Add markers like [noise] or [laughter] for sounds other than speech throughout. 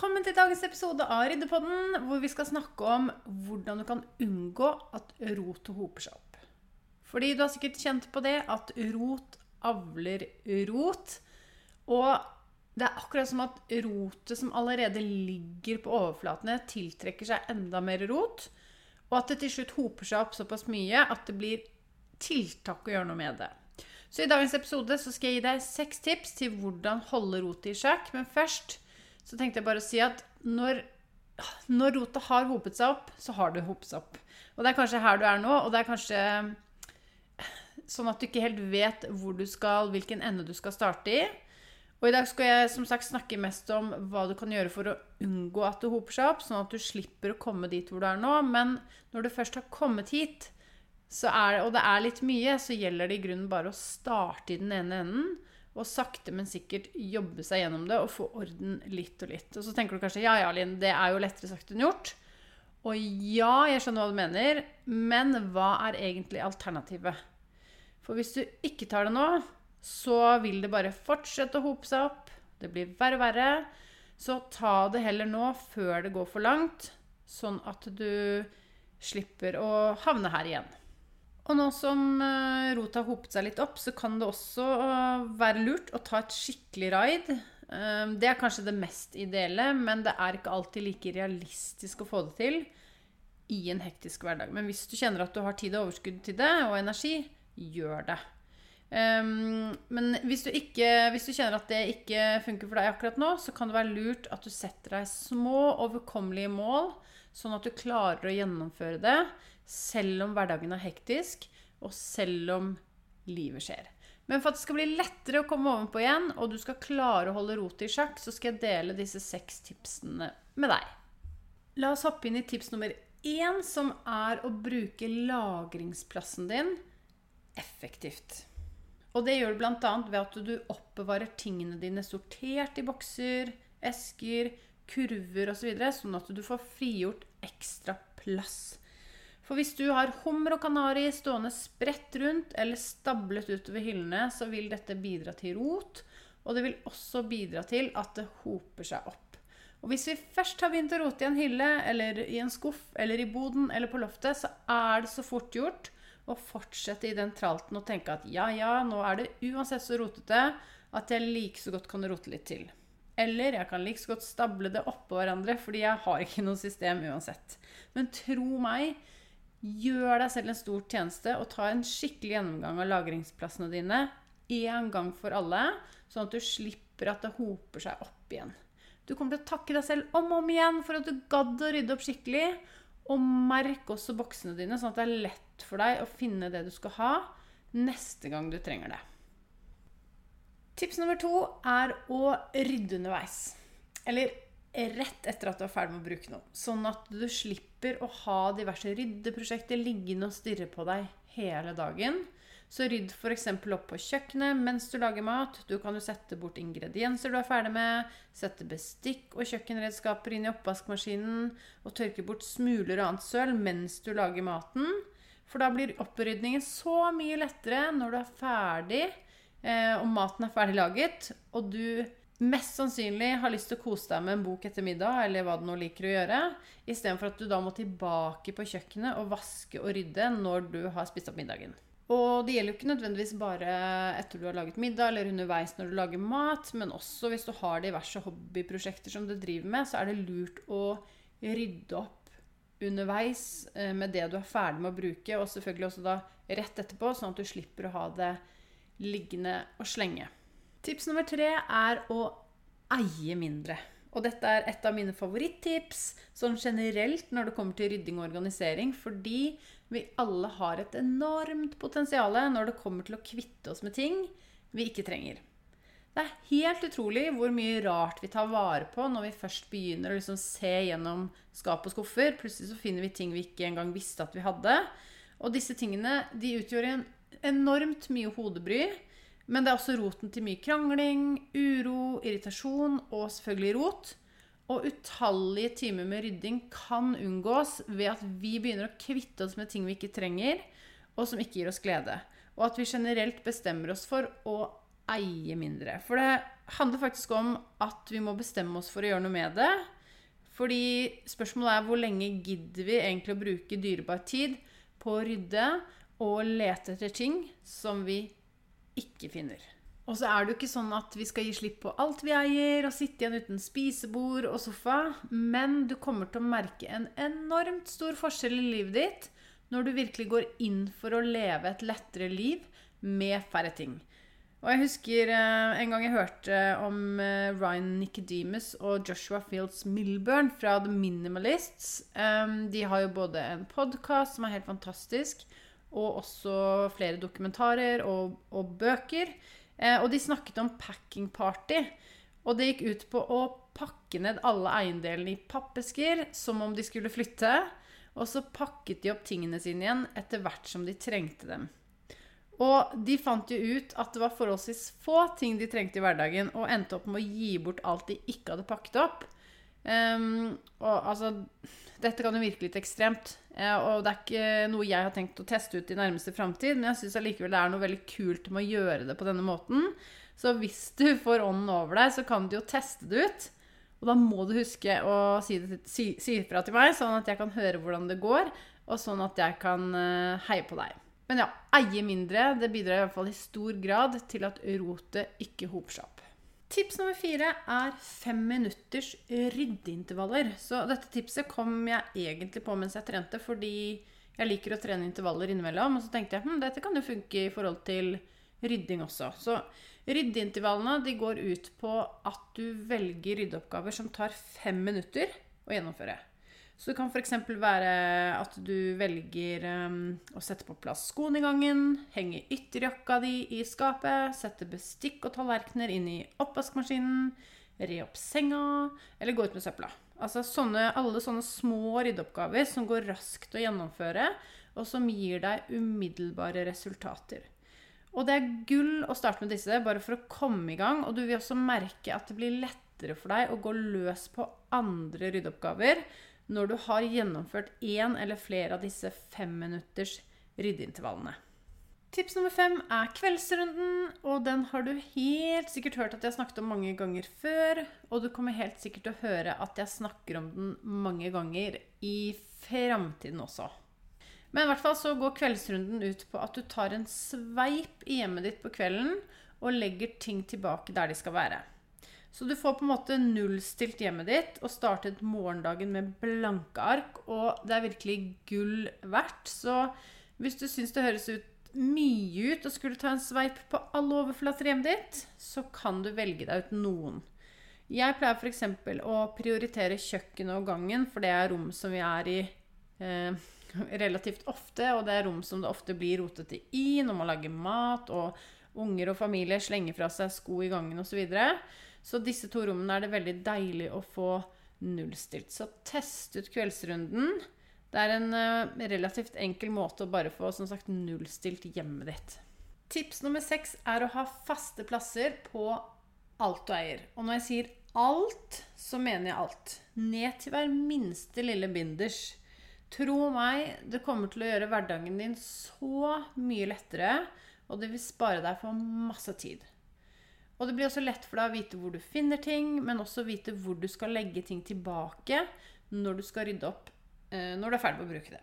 Velkommen til dagens episode av Ryddepodden, hvor vi skal snakke om hvordan du kan unngå at rotet hoper seg opp. Fordi du har sikkert kjent på det at rot avler rot. Og det er akkurat som at rotet som allerede ligger på overflatene, tiltrekker seg enda mer rot. Og at det til slutt hoper seg opp såpass mye at det blir tiltak å gjøre noe med det. Så i dagens episode så skal jeg gi deg seks tips til hvordan holde rotet i sjakk. Men først så tenkte jeg bare å si at når, når rotet har hopet seg opp, så har det hopet seg opp. Og det er kanskje her du er nå, og det er kanskje sånn at du ikke helt vet hvor du skal, hvilken ende du skal starte i. Og i dag skal jeg som sagt snakke mest om hva du kan gjøre for å unngå at det hoper seg opp, sånn at du slipper å komme dit hvor du er nå. Men når du først har kommet hit, er, og det er litt mye, så gjelder det i grunnen bare å starte i den ene enden og sakte, men sikkert jobbe seg gjennom det og få orden litt og litt. Og så tenker du kanskje ja, ja, Linn, det er jo lettere sagt enn gjort. Og ja, jeg skjønner hva du mener, men hva er egentlig alternativet? For hvis du ikke tar det nå, så vil det bare fortsette å hope seg opp. Det blir verre og verre. Så ta det heller nå, før det går for langt, sånn at du slipper å havne her igjen. Og nå som eh, rota har hopet seg litt opp, så kan det også eh, være lurt å ta et skikkelig raid. Eh, det er kanskje det mest ideelle, men det er ikke alltid like realistisk å få det til i en hektisk hverdag. Men hvis du kjenner at du har tid og overskudd til det, og energi, gjør det. Men hvis du, ikke, hvis du kjenner at det ikke funker for deg akkurat nå, så kan det være lurt at du setter deg små, overkommelige mål, sånn at du klarer å gjennomføre det selv om hverdagen er hektisk, og selv om livet skjer. Men for at det skal bli lettere å komme ovenpå igjen, og du skal klare å holde rotet i sjakk, så skal jeg dele disse seks tipsene med deg. La oss hoppe inn i tips nummer én, som er å bruke lagringsplassen din effektivt. Og det gjør du bl.a. ved at du oppbevarer tingene dine sortert i bokser, esker, kurver osv., sånn at du får frigjort ekstra plass. For hvis du har hummer og kanari stående spredt rundt eller stablet utover hyllene, så vil dette bidra til rot, og det vil også bidra til at det hoper seg opp. Og hvis vi først har begynt å rote i en hylle eller i en skuff eller i boden eller på loftet, så er det så fort gjort å fortsette i den tralten og tenke at ja, ja, nå er det uansett så rotete at jeg like så godt kan rote litt til. Eller jeg kan like så godt stable det oppå hverandre, fordi jeg har ikke noe system uansett. Men tro meg, Gjør deg selv en stor tjeneste og ta en skikkelig gjennomgang av lagringsplassene dine én gang for alle, sånn at du slipper at det hoper seg opp igjen. Du kommer til å takke deg selv om og om igjen for at du gadd å rydde opp skikkelig. Og merk også boksene dine, sånn at det er lett for deg å finne det du skal ha neste gang du trenger det. Tips nummer to er å rydde underveis. Eller rett etter at du er ferdig med å bruke noe. Sånn at du slipper å ha diverse ryddeprosjekter liggende og stirre på deg hele dagen. Så rydd f.eks. opp på kjøkkenet mens du lager mat. Du kan jo sette bort ingredienser du er ferdig med, sette bestikk og kjøkkenredskaper inn i oppvaskmaskinen og tørke bort smuler og annet søl mens du lager maten. For da blir opprydningen så mye lettere når du er ferdig, eh, og maten er ferdig laget, og du mest sannsynlig har lyst til å kose deg med en bok etter middag, eller hva du nå liker å gjøre, istedenfor at du da må tilbake på kjøkkenet og vaske og rydde når du har spist opp middagen. Og det gjelder jo ikke nødvendigvis bare etter du har laget middag eller underveis når du lager mat, men også hvis du har diverse hobbyprosjekter som du driver med, så er det lurt å rydde opp underveis eh, med det du er ferdig med å bruke, og selvfølgelig også da rett etterpå, sånn at du slipper å ha det liggende og slenge. Tips nummer tre er å eie mindre. Og dette er et av mine favorittips sånn generelt når det kommer til rydding og organisering, fordi vi alle har et enormt potensial når det kommer til å kvitte oss med ting vi ikke trenger. Det er helt utrolig hvor mye rart vi tar vare på når vi først begynner å liksom se gjennom skap og skuffer. Plutselig så finner vi ting vi ikke engang visste at vi hadde. Og disse tingene de utgjør en enormt mye hodebry. Men det er også roten til mye krangling, uro, irritasjon og selvfølgelig rot. Og utallige timer med rydding kan unngås ved at vi begynner å kvitte oss med ting vi ikke trenger, og som ikke gir oss glede. Og at vi generelt bestemmer oss for å eie mindre. For det handler faktisk om at vi må bestemme oss for å gjøre noe med det. Fordi spørsmålet er hvor lenge gidder vi egentlig å bruke dyrebar tid på å rydde og lete etter ting som vi ikke finner. Og så er det jo ikke sånn at vi skal gi slipp på alt vi eier, og sitte igjen uten spisebord og sofa, men du kommer til å merke en enormt stor forskjell i livet ditt når du virkelig går inn for å leve et lettere liv med færre ting. Og jeg husker eh, en gang jeg hørte om eh, Ryan Nicodemus og Joshua Fields Milburn fra The Minimalists. Um, de har jo både en podkast som er helt fantastisk, og også flere dokumentarer og, og bøker. Eh, og de snakket om packing party. Og det gikk ut på å pakke ned alle eiendelene i pappesker som om de skulle flytte. Og så pakket de opp tingene sine igjen etter hvert som de trengte dem. Og de fant jo ut at det var forholdsvis få ting de trengte i hverdagen, og endte opp med å gi bort alt de ikke hadde pakket opp. Um, og altså Dette kan jo virke litt ekstremt. Og det er ikke noe jeg har tenkt å teste ut i nærmeste framtid, men jeg syns allikevel det er noe veldig kult med å gjøre det på denne måten. Så hvis du får ånden over deg, så kan du jo teste det ut. Og da må du huske å si, det, si, si til meg, sånn at jeg kan høre hvordan det går, og sånn at jeg kan uh, heie på deg. Men ja, eie mindre det bidrar i hvert fall i stor grad til at rotet ikke hoper seg opp. Tips nummer fire er fem minutters ryddeintervaller. Så dette tipset kom jeg egentlig på mens jeg trente, fordi jeg liker å trene intervaller innimellom. Og så tenkte jeg hm, dette kan jo funke i forhold til rydding også. Så ryddeintervallene de går ut på at du velger ryddeoppgaver som tar fem minutter å gjennomføre. Så det kan f.eks. være at du velger um, å sette på plass skoene i gangen, henge ytterjakka di i skapet, sette bestikk og tallerkener inn i oppvaskmaskinen, re opp senga eller gå ut med søpla. Altså sånne, alle sånne små ryddeoppgaver som går raskt å gjennomføre, og som gir deg umiddelbare resultater. Og det er gull å starte med disse bare for å komme i gang, og du vil også merke at det blir lettere for deg å gå løs på andre ryddeoppgaver når du har gjennomført én eller flere av disse femminutters ryddeintervallene. Tips nummer fem er kveldsrunden, og den har du helt sikkert hørt at jeg snakket om mange ganger før. Og du kommer helt sikkert til å høre at jeg snakker om den mange ganger i framtiden også. Men i hvert fall så går kveldsrunden ut på at du tar en sveip i hjemmet ditt på kvelden og legger ting tilbake der de skal være. Så du får på en måte nullstilt hjemmet ditt og startet morgendagen med blanke ark. Og det er virkelig gull verdt. Så hvis du syns det høres ut mye ut og skulle ta en sveip på alle overflater i hjemmet ditt, så kan du velge deg ut noen. Jeg pleier f.eks. å prioritere kjøkkenet og gangen, for det er rom som vi er i eh, [laughs] relativt ofte. Og det er rom som det ofte blir rotete i når man lager mat, og unger og familie slenger fra seg sko i gangen osv. Så, videre. Så disse to rommene er det veldig deilig å få nullstilt. Så test ut kveldsrunden. Det er en uh, relativt enkel måte å bare få som sagt, nullstilt hjemmet ditt. Tips nummer seks er å ha faste plasser på alt du eier. Og når jeg sier alt, så mener jeg alt. Ned til hver minste lille binders. Tro meg, det kommer til å gjøre hverdagen din så mye lettere, og det vil spare deg for masse tid. Og det blir også lett for deg å vite hvor du finner ting, men også vite hvor du skal legge ting tilbake når du skal rydde opp eh, når du er ferdig med å bruke det.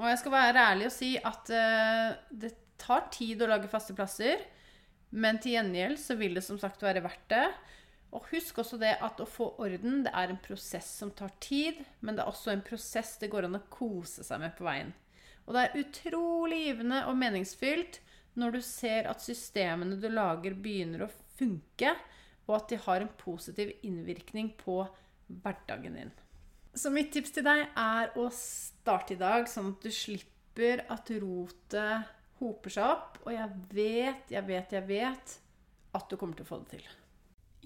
Og jeg skal være ærlig og si at eh, det tar tid å lage faste plasser, men til gjengjeld så vil det som sagt være verdt det. Og husk også det at å få orden det er en prosess som tar tid, men det er også en prosess det går an å kose seg med på veien. Og det er utrolig givende og meningsfylt når du ser at systemene du lager, begynner å funke, og at de har en positiv innvirkning på hverdagen din. Så mitt tips til deg er å starte i dag, sånn at du slipper at rotet hoper seg opp. Og jeg vet, jeg vet, jeg vet at du kommer til å få det til.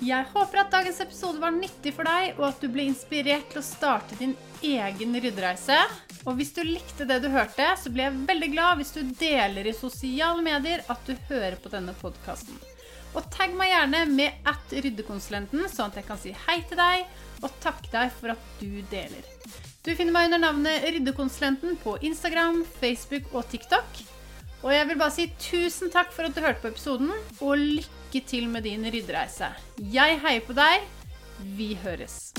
Jeg håper at dagens episode var nyttig for deg, og at du ble inspirert til å starte din egen ryddereise. Og hvis du likte det du hørte, så blir jeg veldig glad hvis du deler i sosiale medier at du hører på denne podkasten. Og tagg meg gjerne med at ryddekonsulenten, sånn at jeg kan si hei til deg og takke deg for at du deler. Du finner meg under navnet Ryddekonsulenten på Instagram, Facebook og TikTok. Og jeg vil bare si tusen takk for at du hørte på episoden, og lykke til med din ryddereise. Jeg heier på deg. Vi høres.